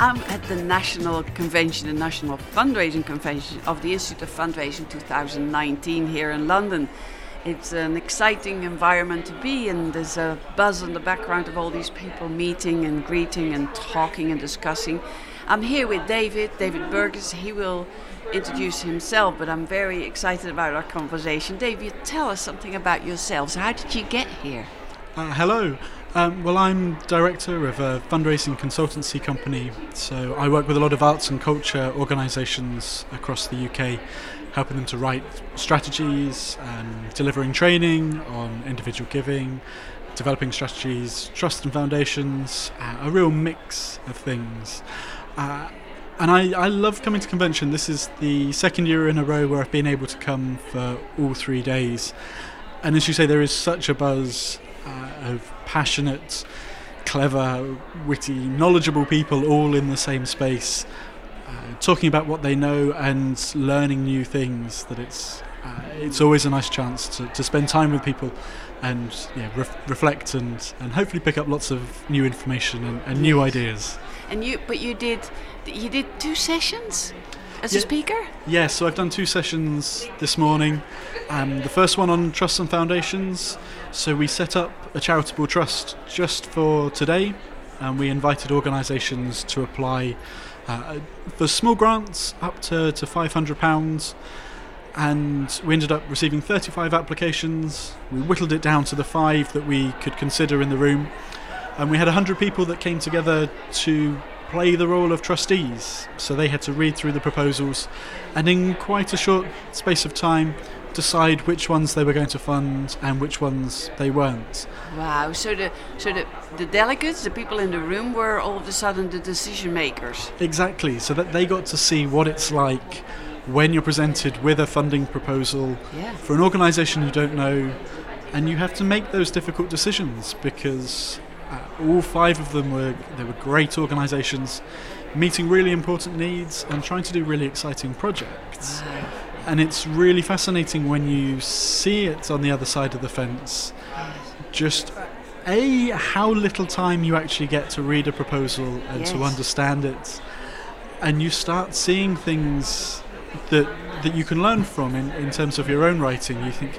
I'm at the National Convention, the National Fundraising Convention of the Institute of Fundraising 2019 here in London. It's an exciting environment to be in. There's a buzz in the background of all these people meeting and greeting and talking and discussing. I'm here with David, David Burgess. He will introduce himself, but I'm very excited about our conversation. David, tell us something about yourselves. How did you get here? Uh, hello. Um, well, I'm director of a fundraising consultancy company, so I work with a lot of arts and culture organisations across the UK, helping them to write strategies, um, delivering training on individual giving, developing strategies, trust and foundations, uh, a real mix of things. Uh, and I, I love coming to convention. This is the second year in a row where I've been able to come for all three days. And as you say, there is such a buzz uh, of passionate, clever, witty, knowledgeable people all in the same space, uh, talking about what they know and learning new things. That it's uh, it's always a nice chance to, to spend time with people and yeah, ref- reflect and, and hopefully pick up lots of new information and, and new ideas. And you, but you did, you did two sessions as Yeah. a speaker. Yes, so I've done two sessions this morning. Um, the first one on trusts and foundations. So we set up a charitable trust just for today, and we invited organisations to apply uh, for small grants up to, to £500. And we ended up receiving 35 applications. We whittled it down to the five that we could consider in the room. And we had 100 people that came together to play the role of trustees. So they had to read through the proposals and, in quite a short space of time, decide which ones they were going to fund and which ones they weren't. Wow. So the so the, the delegates, the people in the room, were all of a sudden the decision makers. Exactly, so that they got to see what it's like when you're presented with a funding proposal Yeah. for an organisation you don't know, and you have to make those difficult decisions because uh, all five of them were they were great organisations, meeting really important needs and trying to do really exciting projects. And it's really fascinating when you see it on the other side of the fence. Just a how little time you actually get to read a proposal and to understand it, and you start seeing things that that you can learn from in, in terms of your own writing. You think,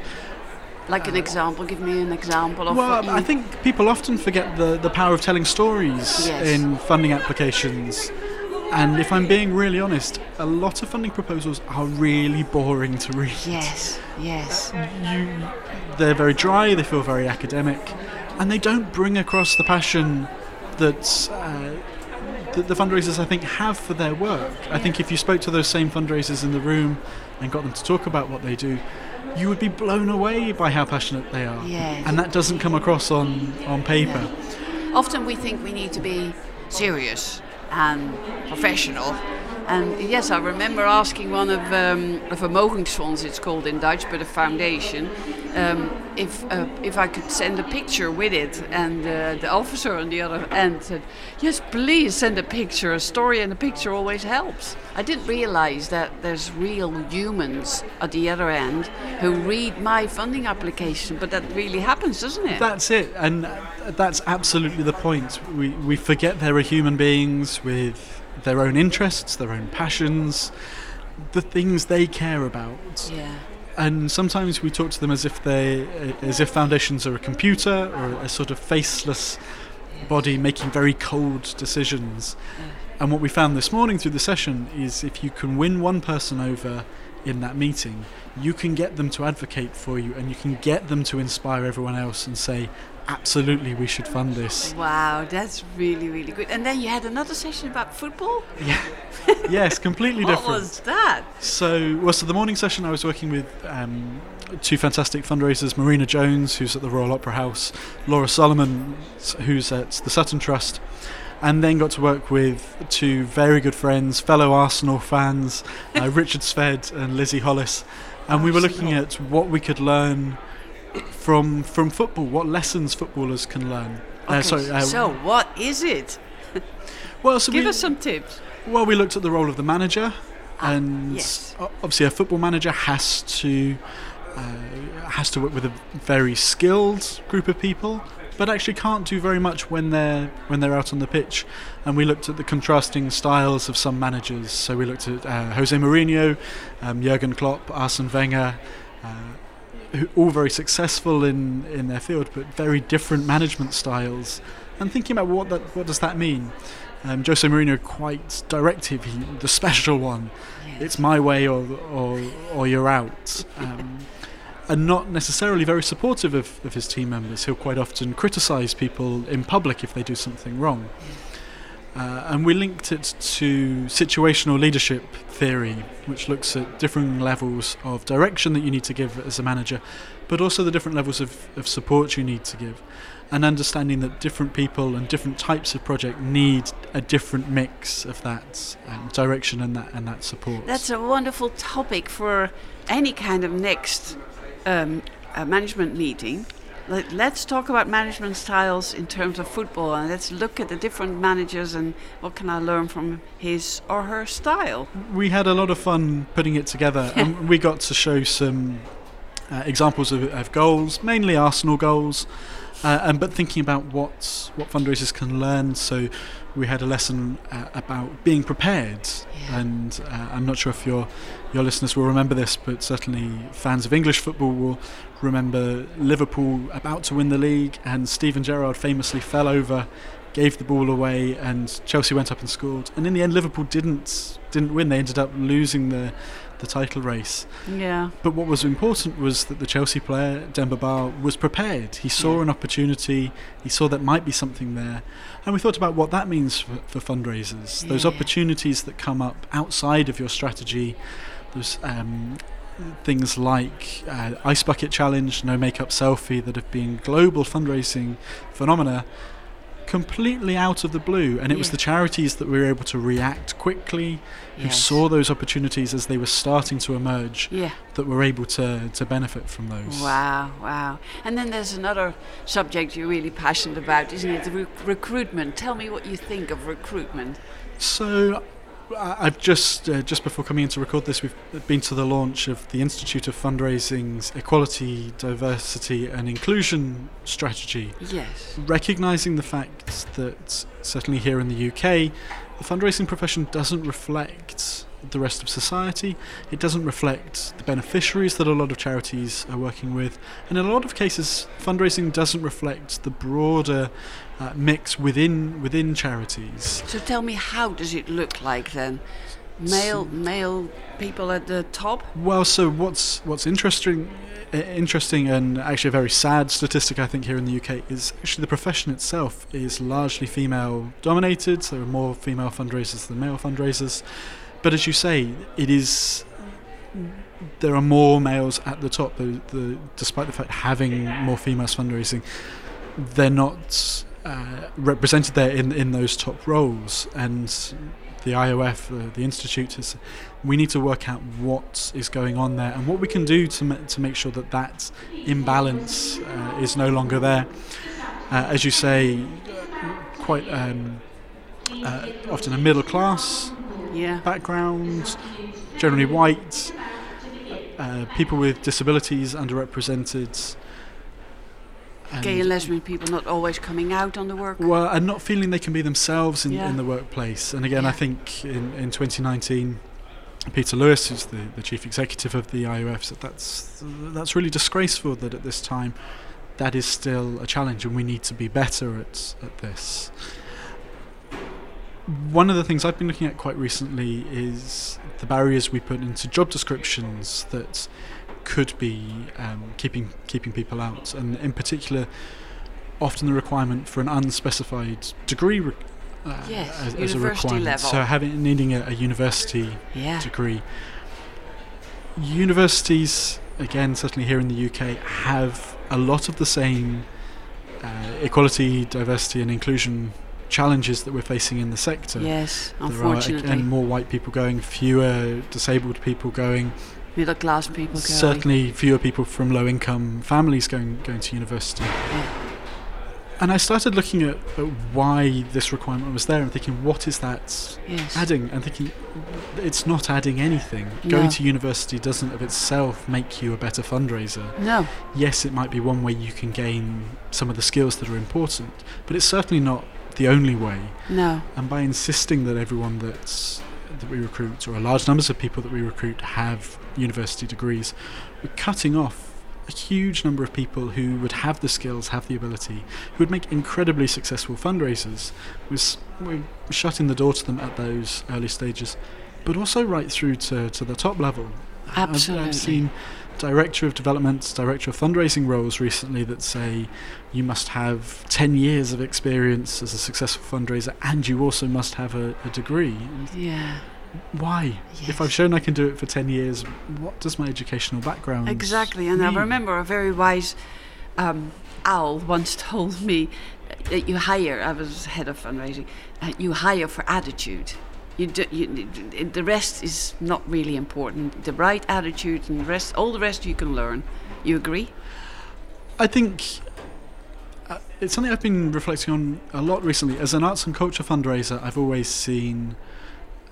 Like an example. Give me an example of. well, I think people often forget the, the power of telling stories Yes. in funding applications. And if I'm being really honest, a lot of funding proposals are really boring to read. Yes. Yes. You, they're very dry, they feel very academic, and they don't bring across the passion that, uh, that the fundraisers, I think, have for their work. I think if you spoke to those same fundraisers in the room and got them to talk about what they do, you would be blown away by how passionate they are. Yes. And that doesn't come across on, on paper. Often we think we need to be serious and professional. And yes, I remember asking one of um, a Vermogensfonds, it's called in Dutch, but a foundation, um, if uh, if I could send a picture with it. And uh, the officer on the other end said, "Yes, please send a picture. A story and a picture always helps." I didn't realize that there's real humans at the other end who read my funding application, but that really happens, doesn't it? That's it, and that's absolutely the point. We we forget there are human beings with their own interests, their own passions, the things they care about. yeah. And sometimes we talk to them as if they, as if foundations are a computer or a sort of faceless body making very cold decisions. And what we found this morning through the session is if you can win one person over in that meeting, you can get them to advocate for you and you can get them to inspire everyone else and say, absolutely, we should fund this. Wow, that's really, really good. And then you had another session about football? Yeah. yes, completely What different. What was that? So, well, so the morning session I was working with um, two fantastic fundraisers, Marina Jones, who's at the Royal Opera House, Laura Solomon, who's at the Sutton Trust, and then got to work with two very good friends, fellow Arsenal fans, uh, Richard Sved and Lizzie Hollis, and we were looking at what we could learn from from football, what lessons footballers can learn. Uh, sorry, uh, so what is it? well, so Give we, us some tips. Well, we looked at the role of the manager, Ah, and yes. obviously a football manager has to uh, has to work with a very skilled group of people, but actually can't do very much when they're when they're out on the pitch. And we looked at the contrasting styles of some managers. So we looked at uh, Jose Mourinho, um, Jurgen Klopp, Arsene Wenger. Uh, all very successful in, in their field, but very different management styles. And thinking about what that what does that mean? Um, Jose Mourinho quite directive, he, the special one. Yes. It's my way or or, or you're out. Um, and not necessarily very supportive of, of his team members. He'll quite often criticise people in public if they do something wrong. Uh, and we linked it to situational leadership theory, which looks at different levels of direction that you need to give as a manager, but also the different levels of, of support you need to give. And understanding that different people and different types of project need a different mix of that um, direction and that and that support. That's a wonderful topic for any kind of next um, management meeting let's talk about management styles in terms of football and let's look at the different managers and what can I learn from his or her style. We had a lot of fun putting it together and we got to show some uh, examples of, of, goals, mainly Arsenal goals, uh, and but thinking about what what fundraisers can learn. So we had a lesson uh, about being prepared, yeah. and uh, I'm not sure if your your listeners will remember this, but certainly fans of English football will remember Liverpool about to win the league, and Steven Gerrard famously fell over, gave the ball away, and Chelsea went up and scored. And in the end, Liverpool didn't didn't win. They ended up losing the the title race. Yeah. But what was important was that the Chelsea player Demba Ba was prepared. He saw yeah. an opportunity. He saw that might be something there, and we thought about what that means for, for fundraisers. Yeah. Those opportunities that come up outside of your strategy. Those um, things like uh, Ice Bucket Challenge, No Makeup Selfie, that have been global fundraising phenomena completely out of the blue. And it yeah. was the charities that were able to react quickly, yes. who saw those opportunities as they were starting to emerge, yeah. that were able to, to benefit from those. Wow, wow. And then there's another subject you're really passionate about, isn't it? The re- recruitment. Tell me what you think of recruitment. So I've just uh, just before coming in to record this, we've been to the launch of the Institute of Fundraising's Equality, Diversity and Inclusion strategy. Yes. Recognizing the fact that certainly here in the UK, the fundraising profession doesn't reflect the rest of society. It doesn't reflect the beneficiaries that a lot of charities are working with, and in a lot of cases, fundraising doesn't reflect the broader uh, mix within within charities. So tell me, how does it look like then? Male male people at the top. Well, so what's what's interesting interesting and actually a very sad statistic I think here in the UK is actually the profession itself is largely female dominated. So there are more female fundraisers than male fundraisers. But as you say, it is there are more males at the top. The, the, despite the fact having more females fundraising, they're not uh, represented there in in those top roles. And the IOF, the, the institute, is we need to work out what is going on there and what we can do to to make sure that that imbalance uh, is no longer there. Uh, as you say, quite um, uh, often a middle class yeah. background, generally white, uh, people with disabilities underrepresented. And Gay and lesbian people not always coming out on the work. Well, and not feeling they can be themselves in, yeah. in the workplace. And again, yeah. I think in, in 2019, Peter Lewis, who's the, the chief executive of the IOF, said that's that's really disgraceful that at this time that is still a challenge, and we need to be better at at this one of the things I've been looking at quite recently is the barriers we put into job descriptions that could be um, keeping keeping people out, and in particular, often the requirement for an unspecified degree. Re- uh, yes, as, as a requirement. Level. So having needing a, a university yeah. degree. Universities, again, certainly here in the UK, have a lot of the same uh, equality, diversity, and inclusion challenges that we're facing in the sector. Yes, unfortunately. Are, and more white people going, fewer disabled people going. Middle class people going. Certainly fewer people from low income families going going to university. Yeah. And I started looking at, at why this requirement was there and thinking, what is that Yes. adding? And thinking, it's not adding anything. No. Going to university doesn't of itself make you a better fundraiser. No. Yes, it might be one way you can gain some of the skills that are important, but it's certainly not the only way. No. And by insisting that everyone that's that we recruit, or a large numbers of people that we recruit, have university degrees, we're cutting off a huge number of people who would have the skills, have the ability, who would make incredibly successful fundraisers. We're, we're shutting the door to them at those early stages, but also right through to, to the top level. I've- Absolutely. I've seen director of development, director of fundraising roles recently that say you must have 10 years of experience as a successful fundraiser and you also must have a, a degree. Yeah. Why? Yes. If I've shown I can do it for 10 years, what does my educational background Exactly, and I remember a very wise um, owl once told me that you hire. I was head of fundraising. Uh, you hire for attitude. You do, you, the rest is not really important. The right attitude and the rest, all the rest you can learn. You agree? I think uh, it's something I've been reflecting on a lot recently. As an arts and culture fundraiser, I've always seen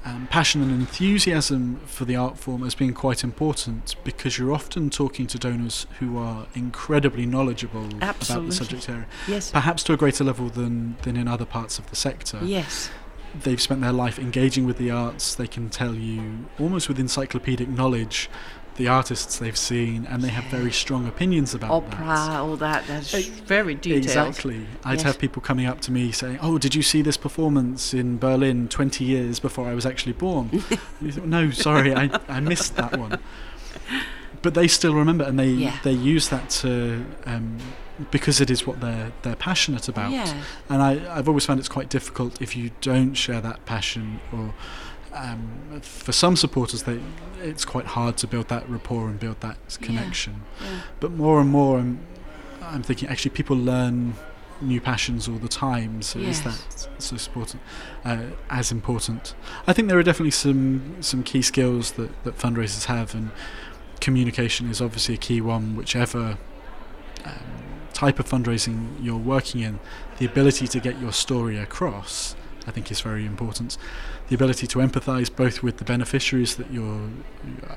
um, passion and enthusiasm for the art form as being quite important because you're often talking to donors who are incredibly knowledgeable about the subject area, Yes. perhaps to a greater level than, than in other parts of the sector. Yes. They've spent their life engaging with the arts, they can tell you almost with encyclopedic knowledge the artists they've seen, and they have very strong opinions about that. Opera, all that. That's Ex- very detailed. Exactly. I'd Yes. have people coming up to me saying, "Oh, did you see this performance in Berlin 20 years before I was actually born?" And you think, no, sorry, I, I missed that one. But they still remember, and they Yeah. they use that to um, because it is what they're they're passionate about. Yeah. And I I've always found it's quite difficult if you don't share that passion or. Um, for some supporters, they, it's quite hard to build that rapport and build that connection yeah. but more and more I'm, I'm thinking actually people learn new passions all the time so is that so important uh, as important I think there are definitely some some key skills that, that fundraisers have and communication is obviously a key one whichever um, type of fundraising you're working in the ability to get your story across I think is very important the ability to empathize both with the beneficiaries that you're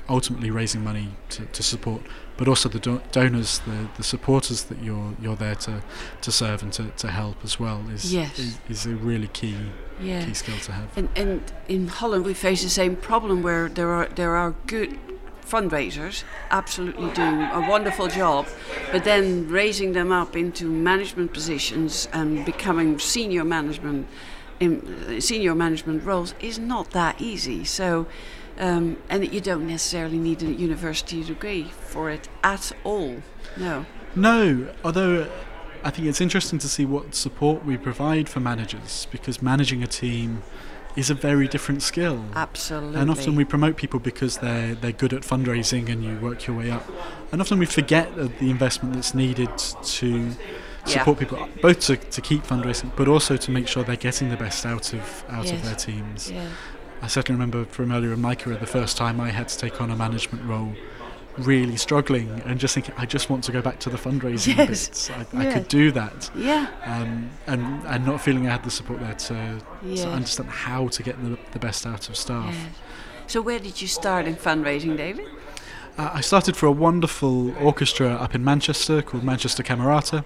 ultimately raising money to, to support but also the do- donors, the, the supporters that you're you're there to, to serve and to, to help as well is, Yes. is is a really key Yeah. key skill to have. And, and in Holland, we face the same problem where there are there are good fundraisers, absolutely doing a wonderful job, but then raising them up into management positions and becoming senior management in uh, senior management roles is not that easy. So. Um, and you don't necessarily need a university degree for it at all. No. No, although I think it's interesting to see what support we provide for managers because managing a team is a very different skill. Absolutely. And often we promote people because they're they're good at fundraising and you work your way up. And often we forget the investment that's needed to Yeah. support people both to, to keep fundraising but also to make sure they're getting the best out of out of their teams. Yeah. I certainly remember from earlier in my career the first time I had to take on a management role really struggling and just thinking I just want to go back to the fundraising Yes. bits. I, I could do that. Yeah. Um, and and not feeling I had the support there to, Yes. to understand how to get the, the best out of staff. Yes. So where did you start in fundraising, David? Uh, I started for a wonderful orchestra up in Manchester called Manchester Camerata,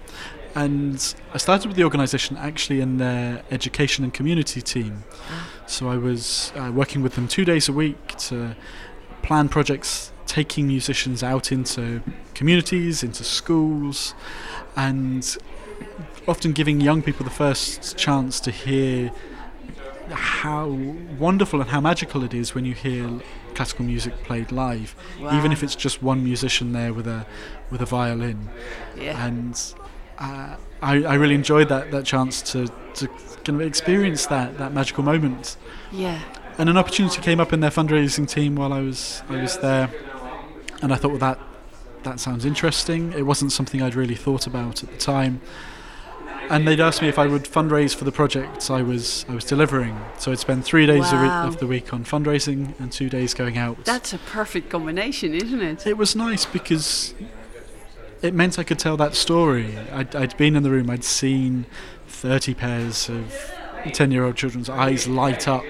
and I started with the organisation actually in their education and community team. So I was uh, working with them two days a week to plan projects, taking musicians out into communities, into schools, and often giving young people the first chance to hear how wonderful and how magical it is when you hear classical music played live, even if it's just one musician there with a with a violin. Yeah. And uh, I, I really enjoyed that, that chance to, to kind of experience that, that magical moment. yeah. And an opportunity came up in their fundraising team while I was I was there, and I thought, well, that that sounds interesting. It wasn't something I'd really thought about at the time. And they'd asked me if I would fundraise for the projects I was I was delivering. So I'd spend three days a Wow. week of the week on fundraising and two days going out. That's a perfect combination, isn't it? It was nice because it meant I could tell that story. I'd, I'd been in the room, I'd seen 30 pairs of 10 year old children's eyes light up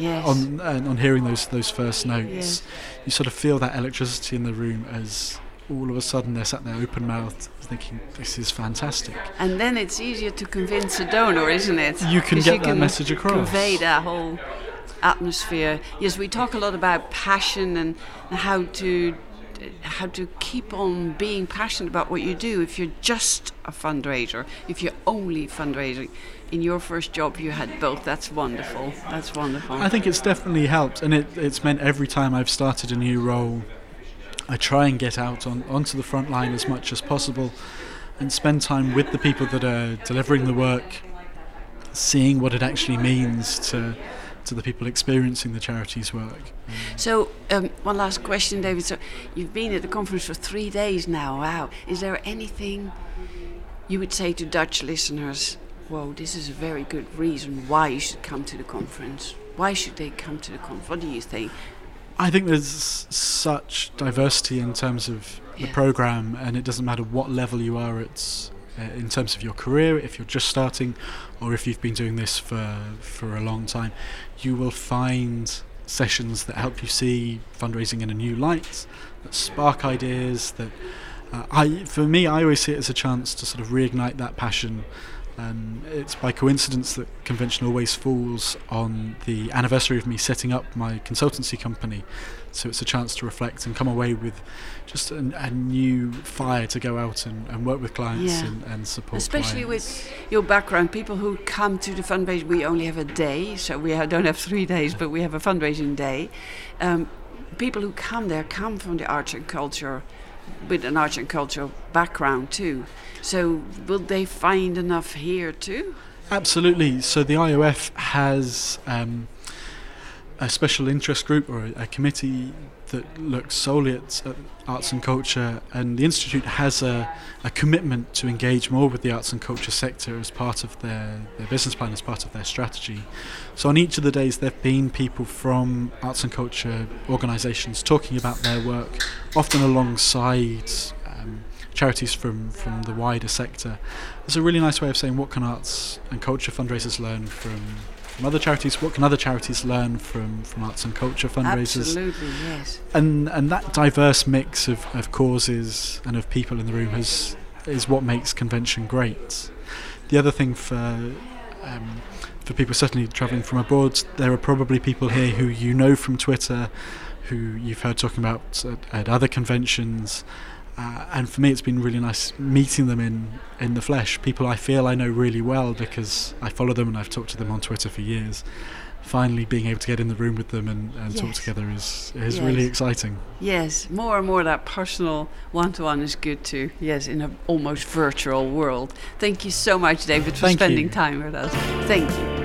Yes. on on hearing those those first notes. Yes. You sort of feel that electricity in the room as all of a sudden they're sat there open mouthed, thinking, "This is fantastic." and then it's easier to convince a donor, isn't it? You can get you that can message across. Convey that whole atmosphere. Yes, we talk a lot about passion and how to how to keep on being passionate about what you do. If you're just a fundraiser, if you're only fundraising, in your first job you had both. That's wonderful. That's wonderful. I think it's definitely helped, and it, it's meant every time I've started a new role, I try and get out on onto the front line as much as possible, and spend time with the people that are delivering the work, seeing what it actually means to to the people experiencing the charity's work. So, um, one last question, David. So, you've been at the conference for three days now. Wow. Is there anything you would say to Dutch listeners? Whoa, this is a very good reason why you should come to the conference. Why should they come to the conference? What do you think? I think there's such diversity in terms of the Yeah. program, and it doesn't matter what level you are uh, in terms of your career. If you're just starting, or if you've been doing this for for a long time, you will find sessions that help you see fundraising in a new light, that spark ideas. That uh, I, for me, I always see it as a chance to sort of reignite that passion. Um, it's by coincidence that convention always falls on the anniversary of me setting up my consultancy company. So it's a chance to reflect and come away with just a, a new fire to go out and, and work with clients Yeah. and, and support Especially clients. with your background, people who come to the fundraising, we only have a day, so we don't have three days, but we have a fundraising day. Um, people who come there come from the arts and culture, with an arts and cultural background too. So will they find enough here too? Absolutely. So the IOF has um, a special interest group or a, a committee that looks solely at, at arts and culture, and the institute has a, a commitment to engage more with the arts and culture sector as part of their, their business plan, as part of their strategy. So on each of the days, there have been people from arts and culture organisations talking about their work, often alongside. Um, charities from, from the wider sector. It's a really nice way of saying what can arts and culture fundraisers learn from, from other charities, what can other charities learn from, from arts and culture fundraisers. Absolutely, yes. And and that diverse mix of, of causes and of people in the room has is what makes convention great. The other thing for um, for people certainly travelling from abroad, there are probably people here who you know from Twitter, who you've heard talking about at, at other conventions. Uh, and for me, it's been really nice meeting them in, in the flesh. People I feel I know really well because I follow them and I've talked to them on Twitter for years. Finally, being able to get in the room with them and, and talk together is, is Yes. really exciting. Yes, more and more that personal one-to-one is good too. Yes, in an almost virtual world. Thank you so much, David, for Thank spending you. time with us. Thank you.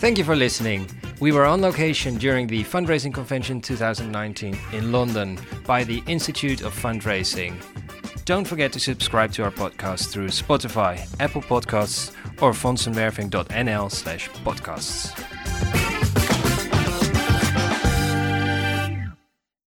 Thank you for listening. We were on location during the Fundraising Convention 2019 in London by the Institute of Fundraising. Don't forget to subscribe to our podcast through Spotify, Apple Podcasts, or fondsenwerving.nl slash podcasts.